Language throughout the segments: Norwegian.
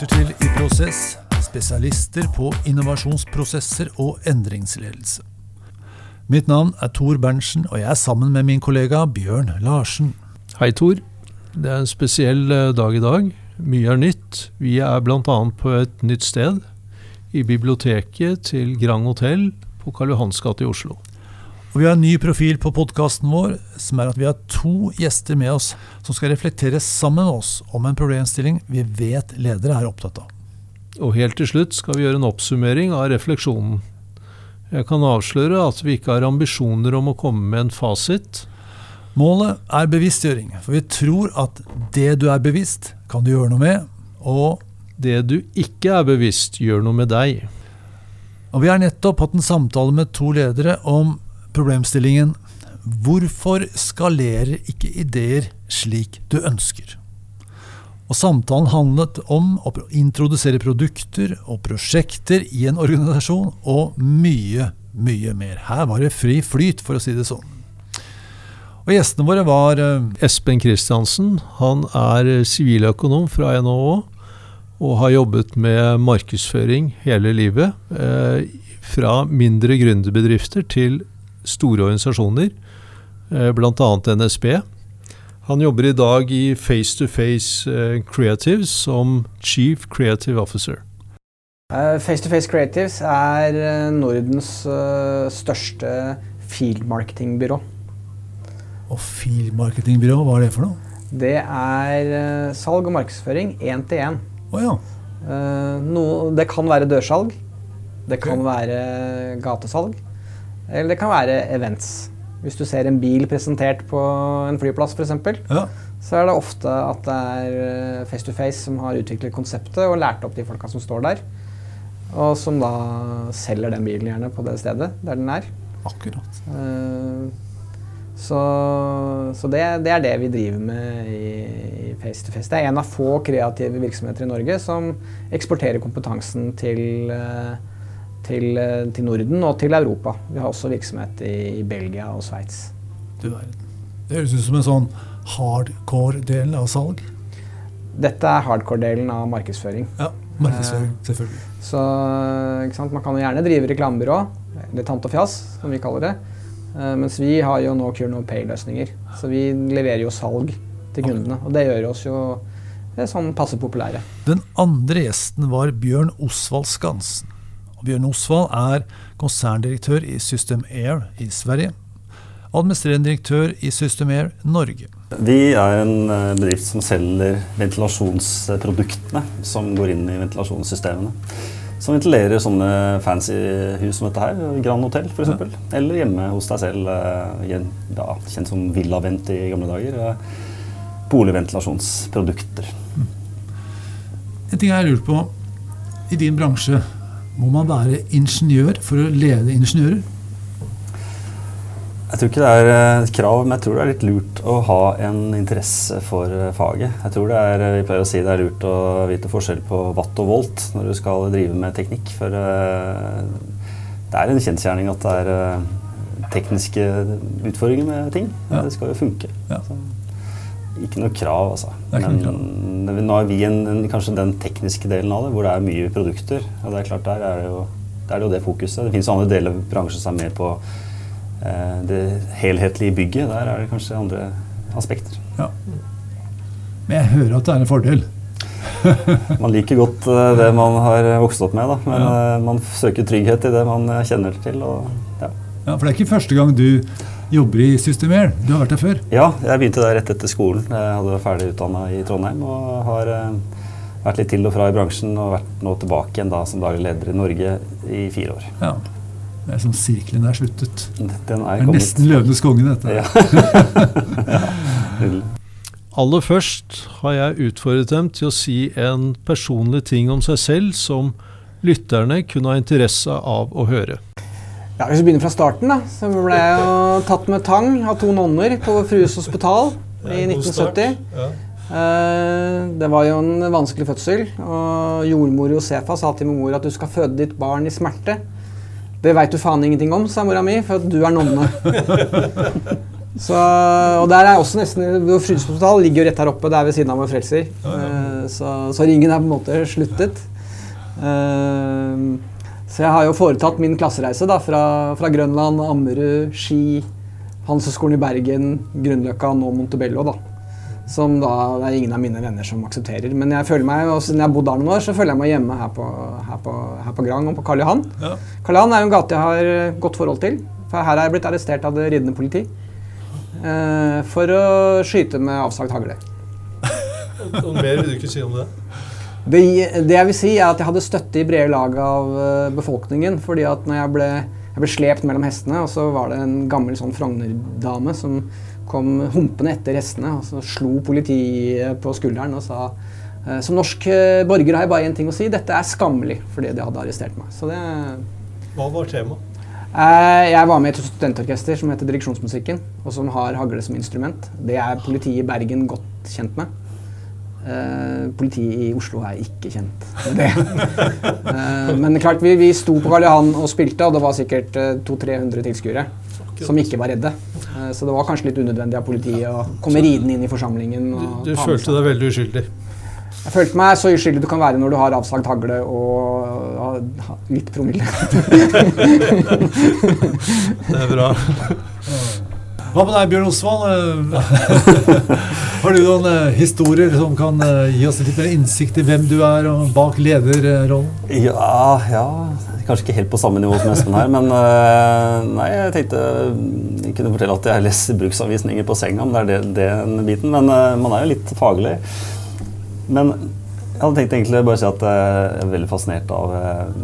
lytter til I Prosess, spesialister på innovasjonsprosesser og endringsledelse. Mitt navn er Tor Berntsen, og jeg er sammen med min kollega Bjørn Larsen. Hei, Tor. Det er en spesiell eh, dag i dag. Mye er nytt. Vi er bl.a. på et nytt sted. I biblioteket til Grand Hotell på Karl Johans gate i Oslo. Og Vi har en ny profil på podkasten vår, som er at vi har to gjester med oss som skal reflektere sammen med oss om en problemstilling vi vet ledere er opptatt av. Og helt til slutt skal vi gjøre en oppsummering av refleksjonen. Jeg kan avsløre at vi ikke har ambisjoner om å komme med en fasit. Målet er bevisstgjøring, for vi tror at det du er bevisst, kan du gjøre noe med, og Det du ikke er bevisst, gjør noe med deg. Og Vi har nettopp hatt en samtale med to ledere om problemstillingen Hvorfor skalerer ikke ideer slik du ønsker? Og Samtalen handlet om å introdusere produkter og prosjekter i en organisasjon, og mye, mye mer. Her var det fri flyt, for å si det sånn. Og Gjestene våre var eh, Espen Christiansen han er siviløkonom fra NHO og har jobbet med markedsføring hele livet. Eh, fra mindre gründerbedrifter til store organisasjoner, eh, bl.a. NSB. Han jobber i dag i Face to Face Creatives som Chief Creative Officer. Eh, Face to Face Creatives er eh, Nordens eh, største field marketingbyrå. Og Filmarketingbyrå, hva er det for noe? Det er salg og markedsføring én til én. Oh, ja. Det kan være dørsalg, det kan være gatesalg, eller det kan være events. Hvis du ser en bil presentert på en flyplass f.eks., ja. så er det ofte at det er Face to Face som har utviklet konseptet og lært opp de folka som står der. Og som da selger den bilen gjerne på det stedet der den er. Akkurat. Eh, Så, så det, det er det vi driver med i, i Face to Face. Det er en av få kreative virksomheter i Norge som eksporterer kompetansen til, eh, til, eh, til Norden og til Europa. Vi har også virksomhet i, i Belgia og Sveits. Det høres ut som en sånn hardcore-del av salg. Dette er hardcore-delen av markedsføring. Ja, markedsføring, selvfølgelig. Så sant? Man kan jo gjerne drive reklamebyrå, eller tant og fjas, som vi kaller det. Eh, mens vi har jo nå Cure No Pay-løsninger. Så vi leverer jo salg til kundene. Og det gjør oss jo eh, sånn passe populære. Den andre gjesten var Bjørn Osvald Skansen. Bjørn Osvald er konserndirektør i System Air i Sverige. Administrerende direktør i System Air Norge. Vi er en eh, bedrift som selger ventilasjonsproduktene som går inn i ventilasjonssystemene. Som ventilerer sånne fancy hus som dette her, Grand Hotel f.eks. Eller hjemme hos deg selv, eh, ja, kjent som Villavent i gamle dager. eh, Boligventilasjonsprodukter. En ting jeg har lurt på. I din bransje, må man være ingeniør for å lede ingeniører? Jeg tror ikke det er eh, et krav, men jeg tror det er litt lurt å ha en interesse for eh, faget. Jeg tror det er, eh, vi pleier å si det er lurt å vite forskjell på watt og volt når du skal drive med teknikk. For det er en kjensgjerning at det er tekniske utfordringer med ting. Ja. Det skal jo funke. Ja. Ikke noe krav, altså. Men det- nå er vi en, en, kanskje den tekniske delen av det, hvor det er mye produkter. Og det er klart, der er det jo der er det, jo det fokuset. Det finnes andre deler av bransjen som er mer på eh, det helhetlige bygget. Der er det kanskje andre aspekter. Ja. Men jeg hører at det er en fordel. Man liker godt eh, det man har vokst opp med, da. men Ja. eh, man søker trygghet i det man eh, kjenner til. Og, ja. Ja, For det er ikke første gang du jobber i System Air. Du har vært der før. ja, jeg begynte der rett etter skolen. Jeg hadde vært ferdig utdanna i Trondheim og har eh, vært litt til og fra i bransjen og vært nå tilbake igjen da som daglig leder i Norge i fire år. Ja. Det er som sirkelen er sluttet. Den Det er er nesten Løvenes konge, dette. Ja. Aller først har jeg utfordret dem til å si en personlig ting om seg selv som lytterne kunne ha interesse av å høre. Ja, Hvis vi begynner fra starten, da, så ble jeg jo tatt med tang av to nonner på Frues hospital i 1970. Eh, Det var jo en vanskelig fødsel, og jordmor Josefa sa til min mor at du skal føde ditt barn i smerte. Det veit du faen ingenting om, sa mora mi, for at du er nonne. Så, og der er også nesten hospital ligger jo rett her oppe, det er ved siden av vår frelser. Eh, så, så, ringen er på en måte sluttet. Så jeg har jo foretatt min klassereise da, fra, fra Grønland, Ammerud, Ski, Handelshøyskolen i Bergen, Grünerløkka, nå Montebello. da. Som da det er ingen av mine venner som aksepterer. Men jeg føler meg, og siden jeg har bodd her noen år, så føler jeg meg hjemme her på, her på, her på Grang og på Karl Johan. Ja. Karl Johan er jo en gate jeg har godt forhold til. For her er jeg blitt arrestert av det ridende politi. Eh, for å skyte med avsagt hagle. Mer vil du ikke si om det? Det? det? jeg vil si, er at jeg hadde støtte i brede lag av eh, befolkningen. fordi at når jeg ble, jeg ble slept mellom hestene, og så var det en gammel sånn Frogner-dame som kom humpende etter hestene, og så slo politiet på skulderen og sa eh, som norsk eh, borger har jeg bare én ting å si. Dette er skammelig fordi de hadde arrestert meg. Så det Hva var temaet? Jeg var med i et studentorkester som heter Direksjonsmusikken, og som har hagle som instrument. Det er politiet i Bergen godt kjent med. Uh, politiet i Oslo er ikke kjent med det. uh, men klart, vi, vi sto på Karl Johan og spilte, og det var sikkert uh, 200-300 tilskuere som ikke var redde. Eh, så det var kanskje litt unødvendig av politiet å komme ridende inn i forsamlingen. du, du følte deg veldig uskyldig? Jeg følte meg så uskyldig du kan være når du har avsagt hagle og litt promille. det er bra. Hva med deg, Bjørn Osvald? Har du noen uh, historier som kan uh, gi oss litt mer innsikt i hvem du er og bak lederrollen? Ja, ja. Kanskje ikke helt på samme nivå som Espen her, men uh, nei, jeg tenkte jeg kunne fortelle at jeg leser bruksanvisninger på senga, men det er det, den biten. Men man er jo litt faglig. Men jeg hadde tenkt egentlig bare å si at jeg er veldig fascinert av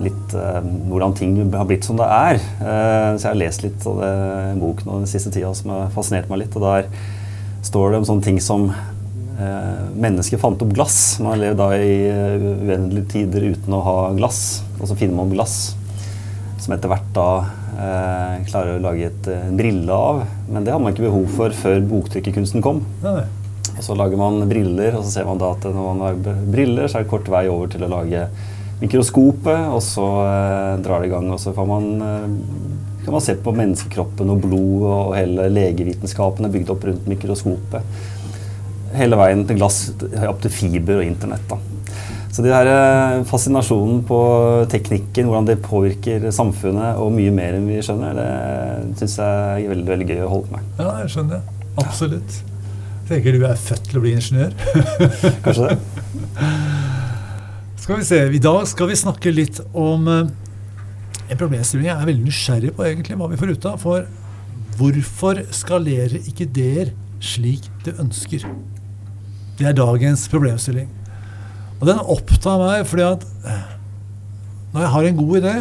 litt hvordan ting har blitt som det er. Så jeg har lest litt av det, boken den siste tida som har fascinert meg litt. og der står det om sånne ting som eh, mennesket fant opp glass. Man har levd da i uh, uendelige tider uten å ha glass, og så finner man glass som etter hvert da eh, klarer å lage et, en brille av. Men det hadde man ikke behov for før boktrykkerkunsten kom. Nei. Og Så lager man briller, og så ser man da at når man lager briller, så er det kort vei over til å lage mikroskopet, og så eh, drar det i gang, og så får man eh, kan man se på menneskekroppen og blod, og hele legevitenskapen er bygd opp rundt mikroskopet. Hele veien til glass, opp til fiber og internett. Da. Så det her eh, fascinasjonen på teknikken, hvordan det påvirker samfunnet, og mye mer enn vi skjønner, det syns jeg er veldig, veldig gøy å holde på med. Ja, jeg skjønner. det. Absolutt. Tenker du er født til å bli ingeniør? Kanskje det. Skal vi se, I dag skal vi snakke litt om eh, en problemstilling jeg er veldig nysgjerrig på egentlig, hva vi får ut av. For hvorfor skalerer ikke ideer slik du ønsker? Det er dagens problemstilling. Og den opptar meg fordi at eh, når jeg har en god idé,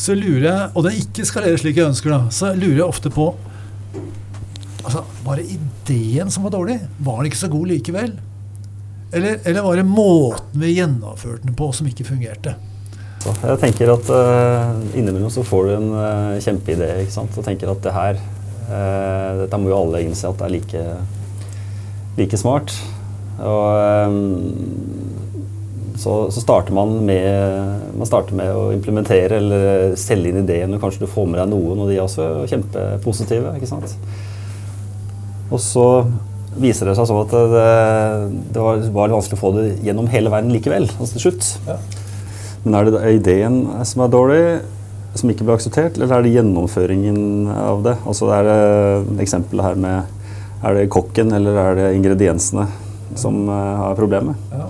så lurer jeg Og den ikke skalerer slik jeg ønsker, da, så lurer jeg ofte på altså, Var det ideen som var dårlig? Var den ikke så god likevel? Eller, eller var det måten vi gjennomførte den på, som ikke fungerte? Så jeg tenker at uh, Innimellom så får du en uh, kjempeidé ikke sant? og tenker at det her uh, Dette må jo alle innse at det er like, like smart. Og um, så, så, starter man med, man starter med å implementere eller selge inn ideen, og kanskje du får med deg noen, og de er også kjempepositive. ikke sant? Og så viser det seg sånn at det, det var, var, vanskelig å få det gjennom hele verden likevel. altså til slutt. Ja. Men er det ideen som er dårlig, som ikke ble akseptert, eller er det gjennomføringen av det? Altså er det eksempelet her med Er det kokken eller er det ingrediensene som uh, har problemet? Ja.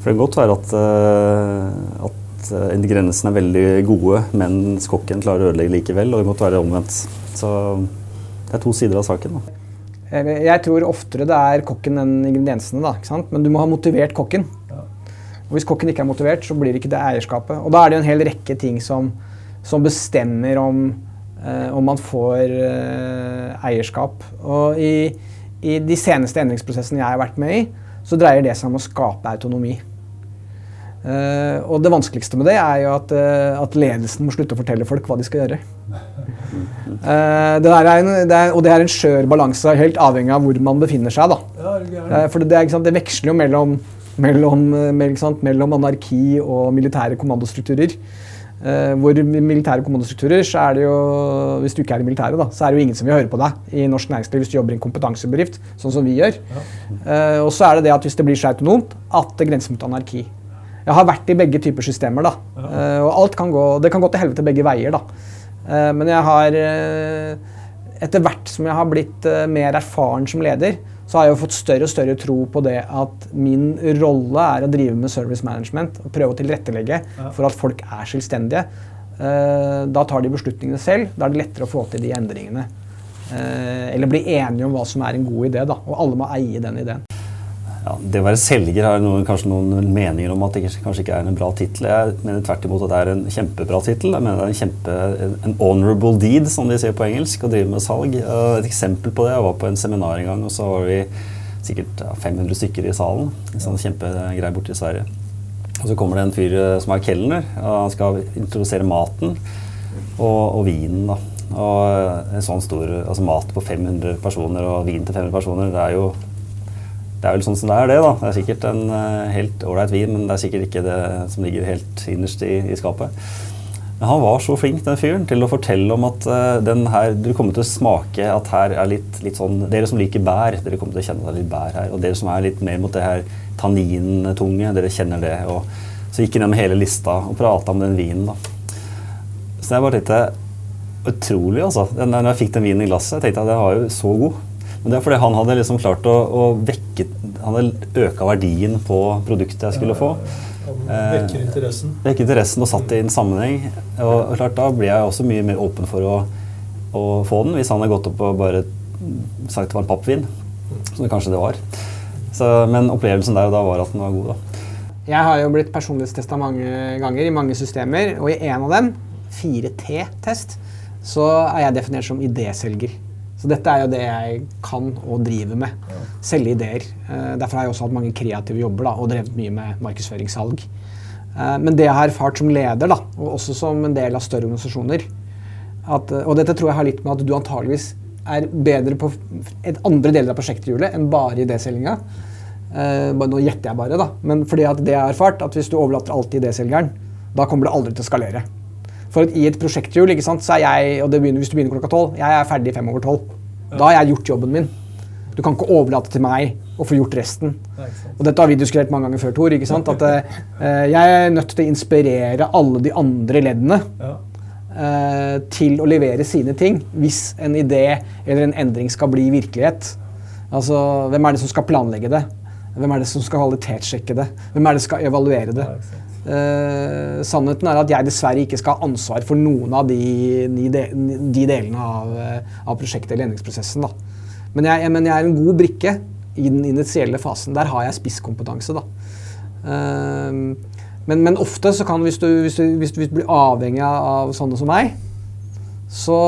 For det kan godt være at, uh, at uh, ingrediensene er veldig gode, mens kokken klarer å ødelegge likevel, og det måtte være omvendt. Så det er to sider av saken. Da. Jeg tror oftere det er kokken enn ingrediensene, da, men du må ha motivert kokken. Og Hvis kokken ikke er motivert, så blir det ikke det eierskapet. Og Da er det jo en hel rekke ting som, som bestemmer om, eh, om, man får eh, eierskap. Og i, i, de seneste endringsprosessene jeg har vært med i, så dreier det seg om å skape autonomi. Eh, og det vanskeligste med det er jo at, eh, at, ledelsen må slutte å fortelle folk hva de skal gjøre. Eh, det en, det er, og det er en skjør balanse, helt avhengig av hvor man befinner seg. Da. Eh, for det, det, det veksler jo mellom mellom, mellom, mellom anarki og militære kommandostrukturer. Uh, hvor militære kommandostrukturer, så er det jo Hvis du ikke er i militæret, da, så er det jo ingen som vil høre på deg i norsk næringsliv hvis du jobber i en kompetansebedrift, sånn som vi gjør. Ja. Uh, og så er det det at hvis det blir så autonomt at det grenser mot anarki. Jeg har vært i begge typer systemer, da. Ja. Uh, og alt kan gå, det kan gå til helvete begge veier, da. men jeg har Etter hvert som jeg har blitt mer erfaren som leder, så har jeg jo fått større og større tro på det at min rolle er å drive med service management og prøve å tilrettelegge for at folk er selvstendige. Uh, da tar de beslutningene selv. Da er det lettere å få til de endringene. Uh, eller bli enige om hva som er en god idé, da. Og alle må eie den ideen ja, Det å være selger har noen, kanskje noen meninger om at det kanskje ikke er en bra tittel. Jeg mener tvert imot at det er en kjempebra tittel. Jeg mener det er en kjempe, en honorable deed, som de sier på engelsk, å drive med salg. Et eksempel på det, jeg var på en seminar en gang, og så var vi sikkert 500 stykker i salen. En sånn kjempegreie borte i Sverige. Og så kommer det en fyr eh, som er kelner, og han skal introdusere maten og, og vinen. da. Og en sånn stor, altså Mat på 500 personer og vin til 500 personer, det er jo det er vel sånn som det er, det. da. Det er sikkert en uh, helt ålreit vin, men det er sikkert ikke det som ligger helt innerst i, i skapet. Men han var så flink, den fyren, til å fortelle om at uh, den her, du kommer til å smake at her er litt, litt, sånn Dere som liker bær, dere kommer til å kjenne det er litt bær her. Og dere som er litt mer mot det her tannintunge, dere kjenner det. Og så gikk han gjennom hele lista og prata om den vinen. da. Så jeg bare tenkte Utrolig, altså. Når jeg fikk den vinen i glasset, jeg tenkte at den var jo så god. Men det er fordi han hadde liksom klart å, å vekke Han hadde øka verdien på produktet jeg skulle få. Vekker interessen. Eh, vekker interessen og satt det i en sammenheng. Og, og, klart Da blir jeg også mye mer åpen for å, å få den, hvis han hadde gått opp og bare sagt det var en pappvin. Som det kanskje det var. Så, men opplevelsen der og da var at den var god. da. Jeg har jo blitt personlighetstesta mange ganger i mange systemer, og i en av dem, 4T-test, så er jeg definert som idéselger. Så dette er jo det jeg kan og driver med. Selge ideer. Uh, derfor har jeg også hatt mange kreative jobber da, og drevet mye med markedsføringssalg. Uh, men det jeg har erfart som leder, da, og også som en del av større organisasjoner at, uh, Og dette tror jeg har litt med at du antageligvis er bedre på andre deler av prosjekthjulet enn bare idéselginga. nå gjetter jeg bare, da. Men fordi at det jeg har erfart, at hvis du overlater alt til idéselgeren, da kommer det aldri til å skalere. For i et prosjekthjul så er jeg og det begynner, hvis du begynner klokka tolv, jeg er ferdig fem over tolv. Da har jeg gjort jobben min. Du kan ikke overlate til meg å få gjort resten. Og dette har vi diskutert mange ganger før, Tor. ikke sant? At uh, jeg er nødt til å inspirere alle de andre leddene uh, til å levere sine ting hvis en idé eller en endring skal bli virkelighet. Altså, Hvem er det som skal planlegge det? Hvem er det som skal kvalitetssjekke det? Hvem er det som skal evaluere det? Uh, sannheten er at jeg dessverre ikke skal ha ansvar for noen av de, de, de delene av, eh, av, prosjektet eller endringsprosessen. Men jeg, men jeg, er en god brikke i den initielle fasen. Der har jeg spisskompetanse. Da. Eh, men, men, ofte så kan hvis du, hvis, du, hvis du, blir avhengig av sånne som meg, så,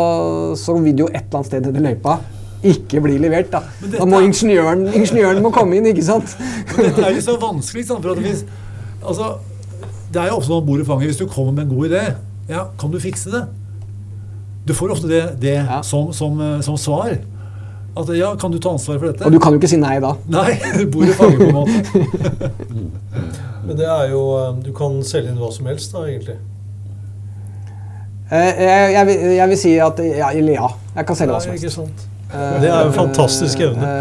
så vil jo et eller annet sted i løypa ikke bli levert. Da, da må ingeniøren, ingeniøren må komme inn, ikke sant? Men dette er jo så vanskelig. Sant? For at hvis, altså, det er jo ofte sånn bordet i fanget hvis du kommer med en god idé. Ja, kan du fikse det? Du får ofte det, det ja. som, som, eh, som, svar. At ja, kan du ta ansvar for dette? Og du kan jo ikke si nei da. Nei, Bordet i fanget på en måte. Men det er jo eh, Du kan selge inn hva som helst, da, egentlig? Eh, jeg, jeg, vil, jeg, vil, si at ja, ja, jeg kan selge hva som helst. Ikke sant. Det er jo en fantastisk evne.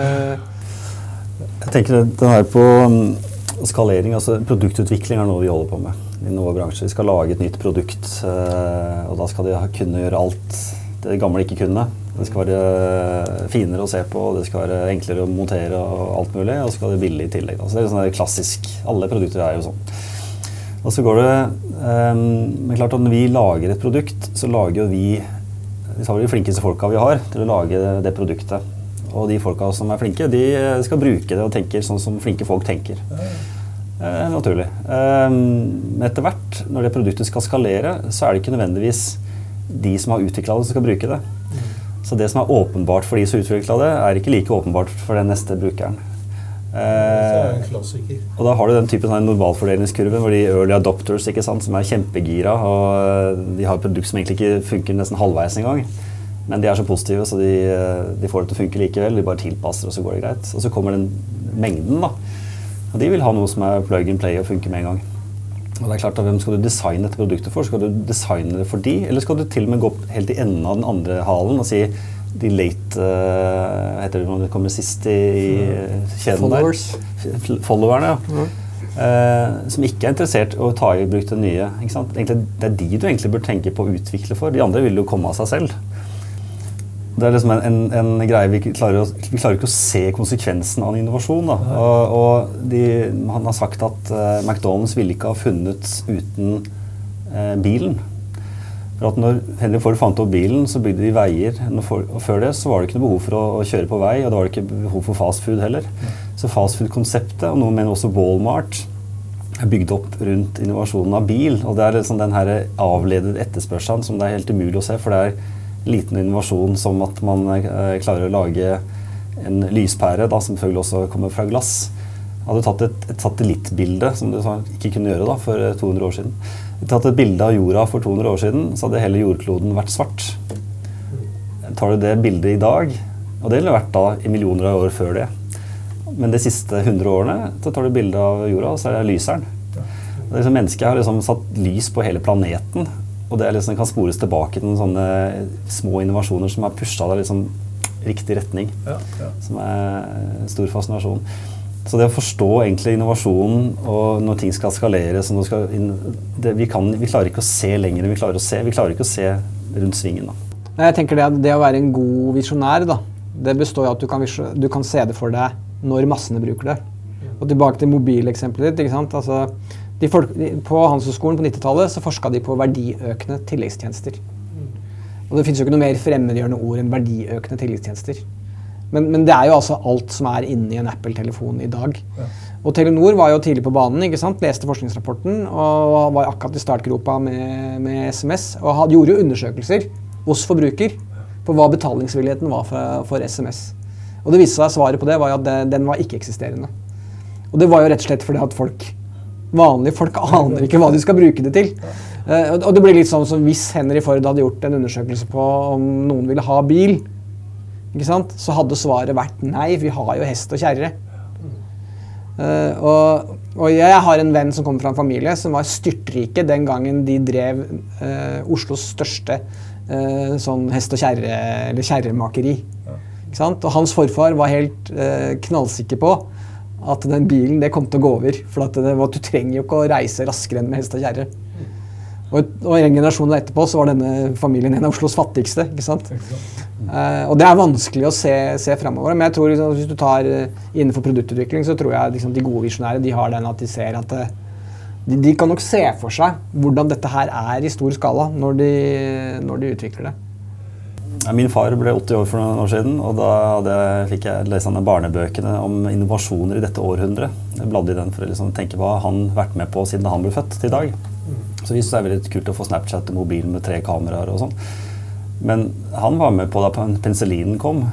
Jeg tenker det her på mm, skalering, altså produktutvikling er noe vi holder på med i noen bransjer. Vi skal lage et nytt produkt, eh, og da skal de kunne gjøre alt det gamle ikke kunne. Det skal være finere å se på, det skal være enklere å montere og alt mulig. Og så skal det være billig i tillegg. Altså det er sånn klassisk. Alle produkter er jo sånn. Og så går det um, Men klart at når vi lager et produkt, så lager jo vi Vi tar de flinkeste folka vi har til å lage det produktet. Og de folka som er flinke, de skal bruke det og tenker sånn som flinke folk tenker. Eh, naturlig. Eh, men etter hvert, når det produktet skal skalere, så er det ikke nødvendigvis de som har utvikla det, som skal bruke det. Så det som er åpenbart for de som utvikla det, er ikke like åpenbart for den neste brukeren. Eh, og da har du den typen sånn normalfordelingskurven hvor de early adopters ikke sant, som er kjempegira, og de har et produkt som egentlig ikke funker nesten halvveis engang. Men de er så positive, så de, de, får det til å funke likevel. De bare tilpasser, og så går det greit. Og så kommer den mengden, da. Og de vil ha noe som er plug and play og funker med en gang. Og det er klart, da, Hvem skal du designe dette produktet for? Skal du designe det for de, eller skal du til og med gå helt i enden av den andre halen og si de late uh, heter det når det kommer sist i, i kjeden Followers. der? Followerne, ja. Uh, som ikke er interessert i å ta i bruk det nye. Egentlig, det er de du egentlig bør tenke på å utvikle for. De andre vil jo komme av seg selv. Det er liksom en, en, en greie vi klarer, å, vi klarer ikke å se konsekvensen av en innovasjon. Da. Og, og de, han har sagt at uh, McDonald's ville ikke ha funnet uten uh, bilen. For at når Henry Ford fant opp bilen, så bygde de veier. For, og før det så var det ikke noe behov for å, å, kjøre på vei, og det var det ikke behov for fast food heller. Så fastfood-konseptet, og noen mener også Walmart, er bygd opp rundt innovasjonen av bil. Og det er liksom den her avledede etterspørselen som det er helt umulig å se. for det er liten innovasjon som at man eh, klarer å lage en lyspære, da, som selvfølgelig også kommer fra glass. Hadde du tatt et, et satellittbilde, som du ikke kunne gjøre da, for 200 eh, år siden, tatt et bilde av jorda for 200 år siden, så hadde hele jordkloden vært svart. Tar du det bildet i dag, og det ville vært da i millioner av år før det, men de siste 100 årene så tar du bilde av jorda, og så er det lyseren. Det liksom, mennesket har liksom satt lys på hele planeten, og det liksom, kan spores tilbake til noen sånne små innovasjoner som har pusha deg liksom riktig retning. Ja, ja. Som er stor fascinasjon. Så det å forstå egentlig innovasjonen og når ting skal skaleres skal vi, vi, klarer ikke å se lenger enn vi klarer å se. Vi klarer ikke å se rundt svingen. Da. Jeg tenker det, det å være en god visjonær, det består i at du kan, du kan, se det for deg når massene bruker det. Og tilbake til mobileksempelet ditt. ikke sant? Altså, folk, på Handelshøyskolen på 90-tallet forska de på verdiøkende tilleggstjenester. Og det fins jo ikke noe mer fremmedgjørende ord enn verdiøkende tilleggstjenester. Men, men, det er jo altså alt som er inni en Apple-telefon i dag. Ja. Og Telenor var jo tidlig på banen, ikke sant? leste forskningsrapporten og var akkurat i startgropa med, med SMS. Og had, gjorde jo undersøkelser hos forbruker på hva betalingsvilligheten var for, for SMS. Og det viste seg svaret på det var at det, den var ikke-eksisterende. Og det var jo rett og slett fordi at folk vanlige folk aner ikke hva de skal bruke det til. Uh, og det blir litt sånn som Hvis Henry Ford hadde gjort en undersøkelse på om noen ville ha bil, ikke sant? så hadde svaret vært nei, vi har jo hest og kjerre. Uh, og, og, jeg har en venn som kommer fra en familie som var styrtrike den gangen de drev uh, Oslos største sånn hest og kjerre, eller kjerremakeri. Og hans forfar var helt knallsikker på at den bilen det kom til å gå over. For at det, du trenger jo ikke å reise raskere enn med hest og kjerre. Og, og en generasjon etterpå så var denne familien en av Oslos fattigste. ikke sant? Uh, og det er vanskelig å se, se framover. Men jeg tror liksom, hvis du tar uh, innenfor produktutvikling, så tror jeg liksom, de gode visjonære de har den at de ser at uh, de, de, kan nok se for seg hvordan dette her er i stor skala når de, når de utvikler det. Min far ble 80 år for noen år siden, og da hadde, fikk jeg lese barnebøkene om innovasjoner i dette århundret. Jeg bladde i den for å liksom tenke hva han har vært med på siden han ble født til i dag. Så vi synes det er veldig kult å få Snapchat og mobil med tre kameraer og sånn. Men han var med på da penicillinen kom.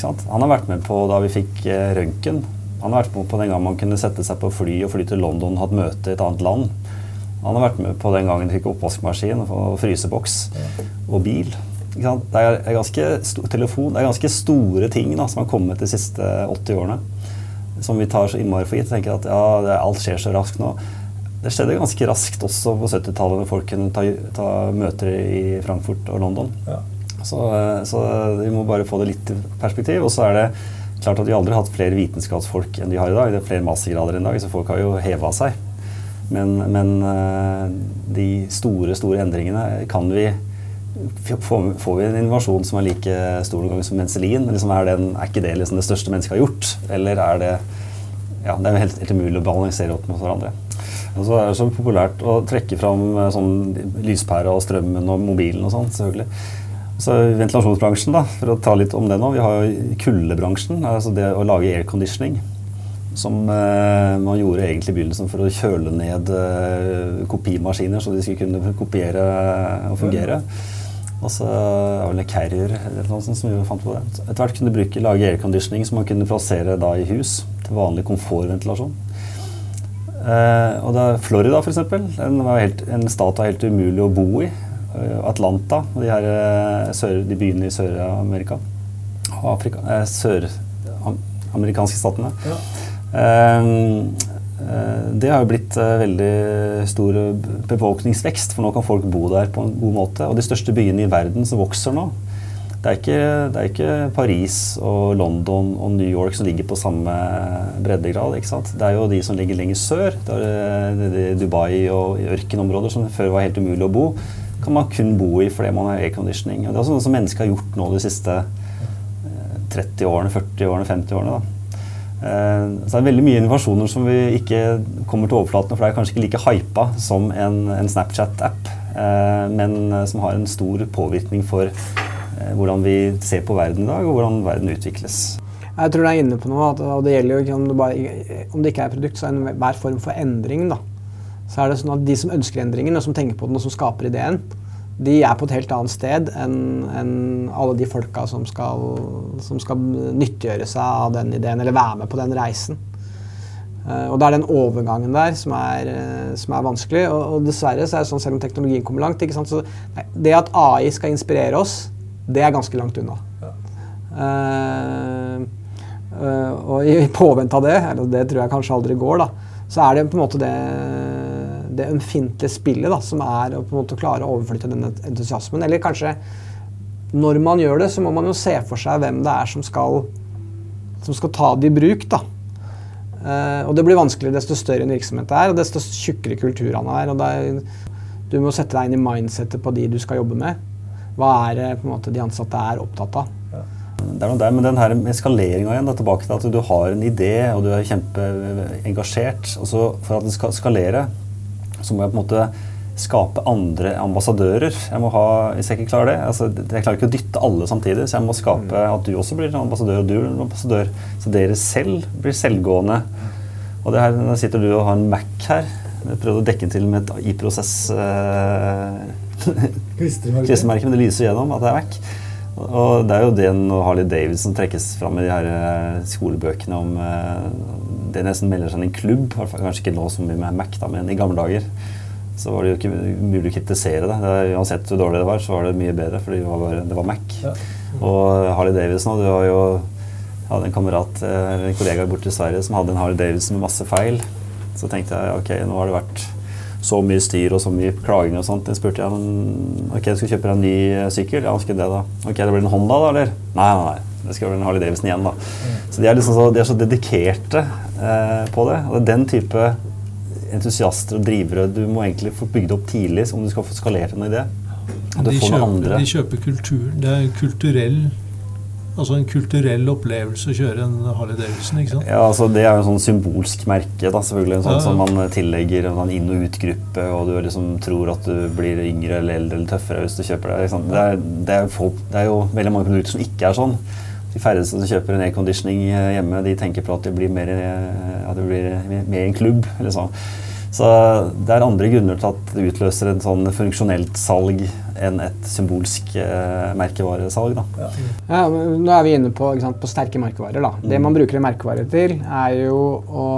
Han har vært med på da vi fikk eh, røntgen. Han har vært med på den gang man kunne sette seg på fly og fly til London og hatt møte i et annet land. Han har vært med på den gangen vi fikk oppvaskmaskin og fryseboks og bil. Det er, ganske telefon, det er ganske store ting da, som har kommet de siste 80 årene. Som vi tar så innmari for gitt. tenker at ja, det, Alt skjer så raskt nå. Det skjedde ganske raskt også på 70-tallet, når folk kunne ta, ta, møter i Frankfurt og London. Ja. Så, så, vi må bare få det litt i perspektiv. Og så er det klart at vi aldri har hatt flere vitenskapsfolk enn de har i dag. Det er flere mastergrader enn i dag, så folk har jo heva seg. Men, men eh, de store, store endringene kan vi Får vi en innovasjon som er like stor noen gang som penicillin? Liksom er, den, er, ikke det liksom det største mennesket har gjort? Eller er det ja, Det er helt, helt umulig å balansere opp mot hverandre. Og så er det så populært å trekke fram eh, sånn lyspæra og strømmen og mobilen og sånn, selvfølgelig. Så Ventilasjonsbransjen, da, for å ta litt om det nå. Vi har jo kuldebransjen. altså Det å lage airconditioning. Som eh, man gjorde egentlig i begynnelsen for å kjøle ned eh, kopimaskiner, så de skulle kunne kopiere og fungere. Og så var det Carrier eller noe sånt som vi fant på det. Etter hvert kunne du bruke, lage airconditioning som man kunne plassere da i hus til vanlig komfortventilasjon. Eh, og da Florida, f.eks. En, en stat var helt umulig å bo i. Eh, Atlanta og de, her, eh, sør, de byene i Sør-Amerika. Afrika, eh, Sør-amerikanske statene. Ja. Eh, det har jo blitt eh, veldig stor befolkningsvekst, for nå kan folk bo der på en god måte. Og de største byene i verden som vokser nå, det er, ikke, det er ikke, Paris og London og New York som ligger på samme breddegrad. ikke sant? Det er jo de som ligger lenger sør. Det er det Dubai og ørkenområder som før var helt umulig å bo. kan man kun bo i fordi man har airconditioning. Det er sånn som mennesker har gjort nå de siste 30 årene, 40 årene, 50 årene. da. Eh, så det er veldig mye innovasjoner som vi ikke kommer til overflaten, for det er kanskje ikke like hypa som en, en Snapchat-app, eh, men som har en stor påvirkning for eh, hvordan vi ser på verden i dag, og hvordan verden utvikles. Jeg tror du er inne på noe, og det gjelder jo ikke om det, bare, om det ikke er produkt, så er det enhver form for endring. da. Så er det sånn at De som ønsker endringen, og som tenker på den, og som skaper ideen, de er på et helt annet sted enn en alle de folka som skal, som skal, nyttiggjøre seg av den ideen, eller være med på den reisen. Uh, og Det er den overgangen der som er, uh, som er vanskelig. Og, og, dessverre så er det sånn selv om teknologien kommer langt så, nei, Det at AI skal inspirere oss, det er ganske langt unna. Ja. Uh, og i påvente av det, eller det tror jeg kanskje aldri går, da, så er det på en måte det det ømfintlige spillet da, som er å på en måte klare å overflytte den entusiasmen. Eller kanskje når man gjør det, så må man jo se for seg hvem det er som skal, som skal ta det i bruk. da. Uh, og det blir vanskeligere desto større en virksomhet er, og desto tjukkere kulturene er. og er, Du må sette deg inn i mindsettet på de du skal jobbe med. Hva er det på en måte, de ansatte er opptatt av? Det er noe der, men den her eskaleringa igjen, da, tilbake til at du har en idé og du er kjempeengasjert. og så For at den skal skalere, så må jeg på en måte skape andre ambassadører. Jeg må ha, hvis jeg ikke klarer det, altså, jeg klarer ikke å dytte alle samtidig, så jeg må skape mm. at du også blir en ambassadør, og du blir en ambassadør. Så dere selv blir selvgående. Og det her, Nå sitter du og har en Mac her. Jeg prøvde å dekke den til med et i-prosess klistremerke, men det lyser gjennom at det er Mac. Og det er jo den og Harley Davidson trekkes fram i de her eh, skolebøkene om uh, det nesten melder seg inn en klubb. Kanskje ikke nå som med Mac, da, men i gamle dager så var det jo ikke mulig å kritisere det. det uansett hvor dårlig det var, så var det mye bedre, fordi det var, det var Mac. Ja. Og Harley Davidson Du har jo hadde en kamerat, eh, en kollega borte i Sverige som hadde en Harley Davidson med masse feil. Så tenkte jeg ok, nå har det vært så mye styr og så mye klaging og sånt. Jeg spurte jeg ok, skal du kjøpe en ny eh, sykkel. Ja, skal det da. Ok, det blir en Honda, da, eller? Nei, nei, nei. Det skal bli en Harley Davidson igjen, da. Mm. Så de er, liksom så, de er så dedikerte eh, på det. Og det er den type entusiaster og drivere du må egentlig få bygd opp tidlig om du skal få skalert en idé. De kjøper, de kjøper kultur. Det er kulturell Altså en kulturell opplevelse å kjøre en Harley Davidson? ikke sant? Ja, altså Det er jo sånn symbolsk merke. da, selvfølgelig, sånn ja, ja. Som man tillegger en sånn inn- og utgruppe, og du liksom tror at du blir yngre eller eldre eller tøffere hvis du kjøper det. Liksom. Det, er, det, er folk, det, er, jo veldig mange produkter som ikke er sånn. De færreste som kjøper en airconditioning hjemme, de tenker på at det blir mer, at det blir mer en klubb. eller sånn. Så det er andre grunner til at det utløser en sånn funksjonelt salg enn et symbolsk eh, merkevaresalg. Ja. Ja, nå er vi inne på, sant, på sterke merkevarer. Da. Mm. Det man bruker en merkevare til, er jo å,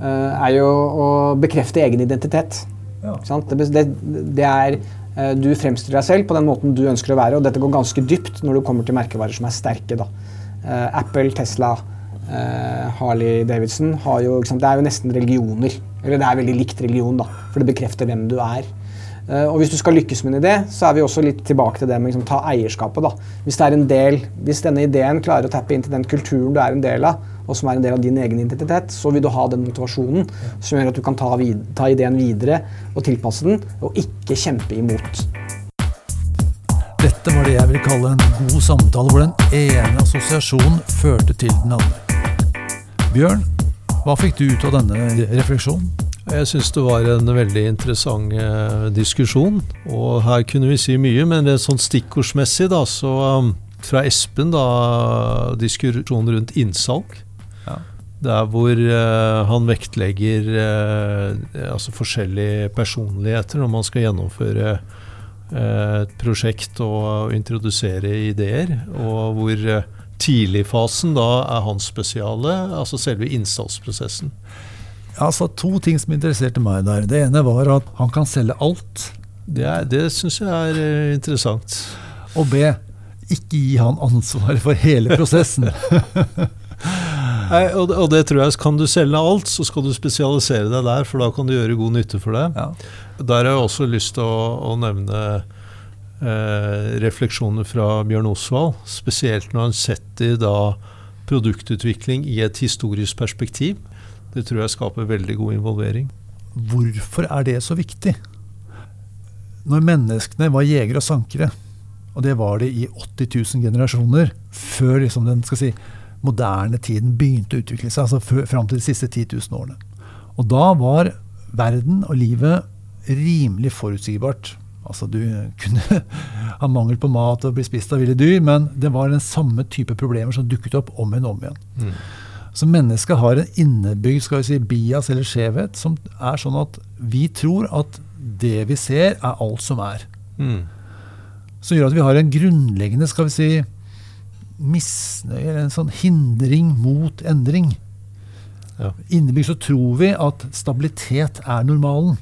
uh, er jo å bekrefte egen identitet. Ja. Det, det, det, er uh, Du fremstiller deg selv på den måten du ønsker å være, og dette går ganske dypt når du kommer til merkevarer som er sterke. Uh, Apple, Tesla, Harley Davidson har jo, Det er jo nesten religioner. Eller det er veldig likt religion, da, for det bekrefter hvem du er. Uh, og hvis du skal lykkes med en idé, så er vi også litt tilbake til det med å liksom, ta eierskapet. da. Hvis, det er en del, hvis denne ideen klarer å tappe inn til den kulturen du er en del av, og som er en del av din egen identitet, så vil du ha den motivasjonen som gjør at du kan ta, vid ta ideen videre og tilpasse den, og ikke kjempe imot. Dette var det jeg vil kalle en god samtale hvor den ene assosiasjonen førte til den andre. Bjørn, hva fikk du ut av denne refleksjonen? Jeg syns det var en veldig interessant eh, diskusjon. Og her kunne vi si mye, men det er sånn stikkordsmessig, da, så um, fra Espen, da, diskusjonen rundt innsalg. Ja. Der hvor uh, han vektlegger uh, altså forskjellige personligheter når man skal gjennomføre uh, et prosjekt og, og, introdusere ideer. Og hvor Tidligfasen da er hans spesiale, altså selve innsalgsprosessen. Altså To ting som interesserte meg der. Det ene var at han kan selge alt. Det, er, det syns jeg er uh, interessant. Og B. Ikke gi han ansvaret for hele prosessen. Nei, og, og, det tror jeg, Kan du selge alt, så skal du spesialisere deg der, for da kan du gjøre god nytte for det. Ja. Der har jeg også lyst til å, å nevne eh, refleksjoner fra Bjørn Osvald. Spesielt når han setter da produktutvikling i et historisk perspektiv. Det tror jeg skaper veldig god involvering. Hvorfor er det så viktig? Når menneskene var jegere og sankere, og det var det i 80 000 generasjoner, før liksom den si, moderne tiden begynte å utvikle seg, altså fram til de siste 10 000 årene. Og da var verden og livet rimelig forutsigbart. Altså Du kunne ha mangel på mat og bli spist av ville dyr, men det var den samme type problemer som dukket opp om igjen og om igjen. Mm. Så mennesket har en innebygd skal vi si, bias eller skjevhet som er sånn at vi tror at det vi ser, er alt som er. Mm. Som gjør at vi har en grunnleggende skal vi si, misnøye, eller en sånn hindring mot endring. Ja. Innebygd så tror vi at stabilitet er normalen.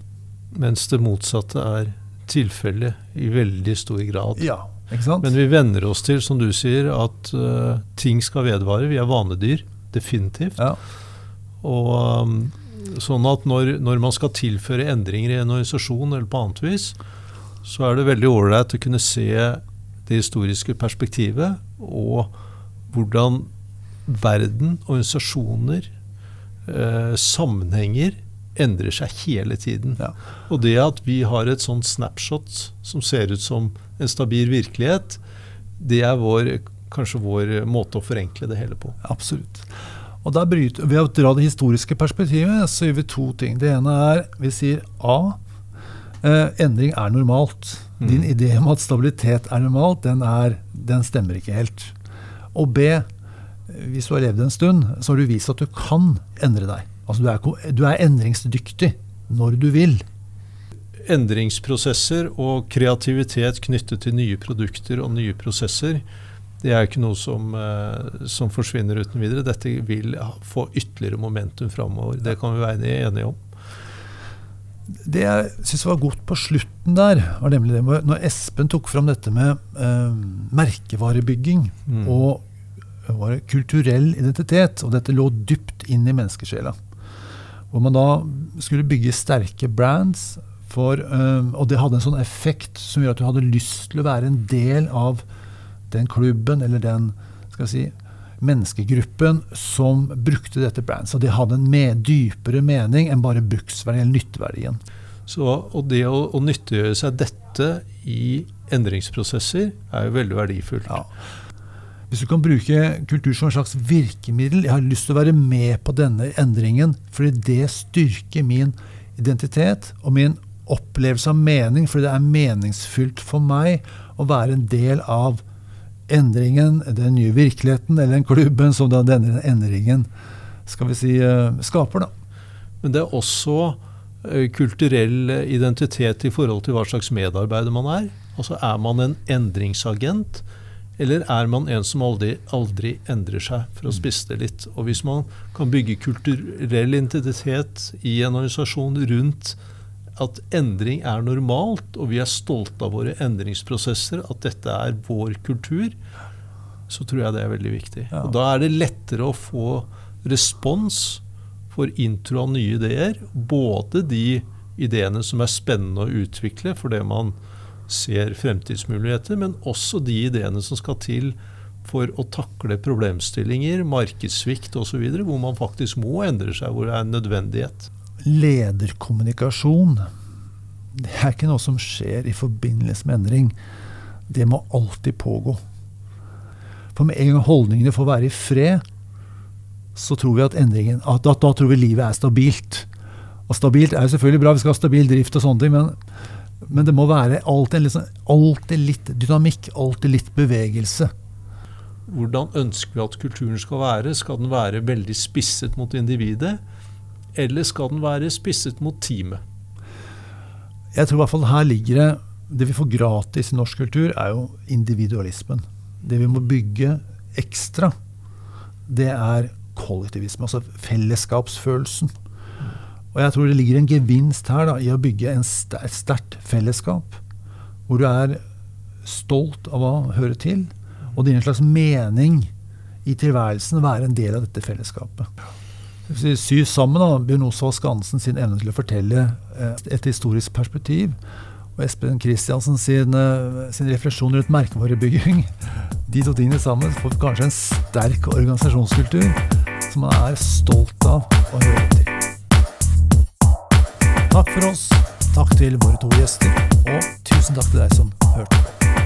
Mens det motsatte er tilfellet i veldig stor grad. Ja, ikke sant? Men vi venner oss til, som du sier, at uh, ting skal vedvare. Vi er vanedyr. Definitivt. Ja. Og um, sånn at når, når, man skal tilføre endringer i en organisasjon eller på annet vis, så er det veldig ålreit å kunne se det historiske perspektivet, og hvordan verden, organisasjoner, eh, sammenhenger endrer seg hele tiden. Ja. Og det at vi har et sånt snapshot som ser ut som en stabil virkelighet, det er vår, kanskje vår måte å forenkle det hele på. Absolutt. Og der bryter, Ved å dra det historiske perspektivet så gjør vi to ting. Det ene er vi sier A. Eh, endring er normalt. Mm. Din idé om at stabilitet er normalt, den, er, den stemmer ikke helt. Og B. Hvis du har levd en stund, så har du vist at du kan endre deg. Altså du er, du er endringsdyktig når du vil. Endringsprosesser og kreativitet knyttet til nye produkter og nye prosesser, det er ikke noe som, eh, som forsvinner uten videre. Dette vil få ytterligere momentum framover. Det kan vi være enige om. Det jeg syns var godt på slutten der, var nemlig det når Espen tok fram dette med eh, merkevarebygging mm. og var kulturell identitet, og dette lå dypt inn i menneskesjela. Hvor man da skulle bygge sterke brands, for, um, og det hadde en sånn effekt som gjør at du hadde lyst til å være en del av den klubben eller den skal jeg si, menneskegruppen som brukte dette brandet. Så det hadde en med, dypere mening enn bare bruksverdien eller nytteverdien. Så, og det å, å nyttiggjøre seg dette i endringsprosesser er jo veldig verdifullt. Ja. Hvis du kan bruke kultur som en slags virkemiddel Jeg har lyst til å være med på denne endringen fordi det styrker min identitet og min opplevelse av mening, fordi det er meningsfylt for meg å være en del av endringen, den nye virkeligheten eller den klubben som denne endringen skal vi si, eh, skaper. da. Men det er også eh, kulturell identitet i forhold til hva slags medarbeider man er. Altså Er man en endringsagent? Eller er man en som aldri, aldri endrer seg, for å mm. spisse det litt? Og hvis man kan bygge kulturell identitet i en organisasjon rundt at endring er normalt, og vi er stolte av våre endringsprosesser, at dette er vår kultur, så tror jeg det er veldig viktig. Ja. Og Da er det lettere å få respons for intro av nye ideer. Både de ideene som er spennende å utvikle fordi man ser fremtidsmuligheter, men også de ideene som skal til for å takle problemstillinger, markedssvikt osv., hvor man faktisk må endre seg, hvor det er en nødvendighet. Lederkommunikasjon det er ikke noe som skjer i forbindelse med endring. Det må alltid pågå. For med en gang holdningene får være i fred, så tror vi at endringen, at da, da tror vi livet er stabilt. Og stabilt er jo selvfølgelig bra, vi skal ha stabil drift og sånne ting, men men det må være alltid, liksom, alltid litt dynamikk, alltid litt bevegelse. Hvordan ønsker vi at kulturen skal være? Skal den være veldig spisset mot individet? Eller skal den være spisset mot teamet? Jeg tror i hvert fall her ligger det Det vi får gratis i norsk kultur, er jo individualismen. Det vi må bygge ekstra, det er kollektivisme. Altså fellesskapsfølelsen. Og jeg tror det ligger en gevinst her da, i å bygge et sterkt fellesskap. Hvor du er stolt av å høre til. Og det gir en slags mening i tilværelsen være en del av dette fellesskapet. Sy sammen da, Bjørn Osvald Skansen sin evne til å fortelle eh, et historisk perspektiv, og Espen Kristiansen sin, eh, sin refleksjon rundt merkevarebygging. De to tingene sammen får kanskje en sterk organisasjonskultur som man er stolt av å høre. Takk for oss, takk til våre to gjester, og tusen takk til deg som hørte.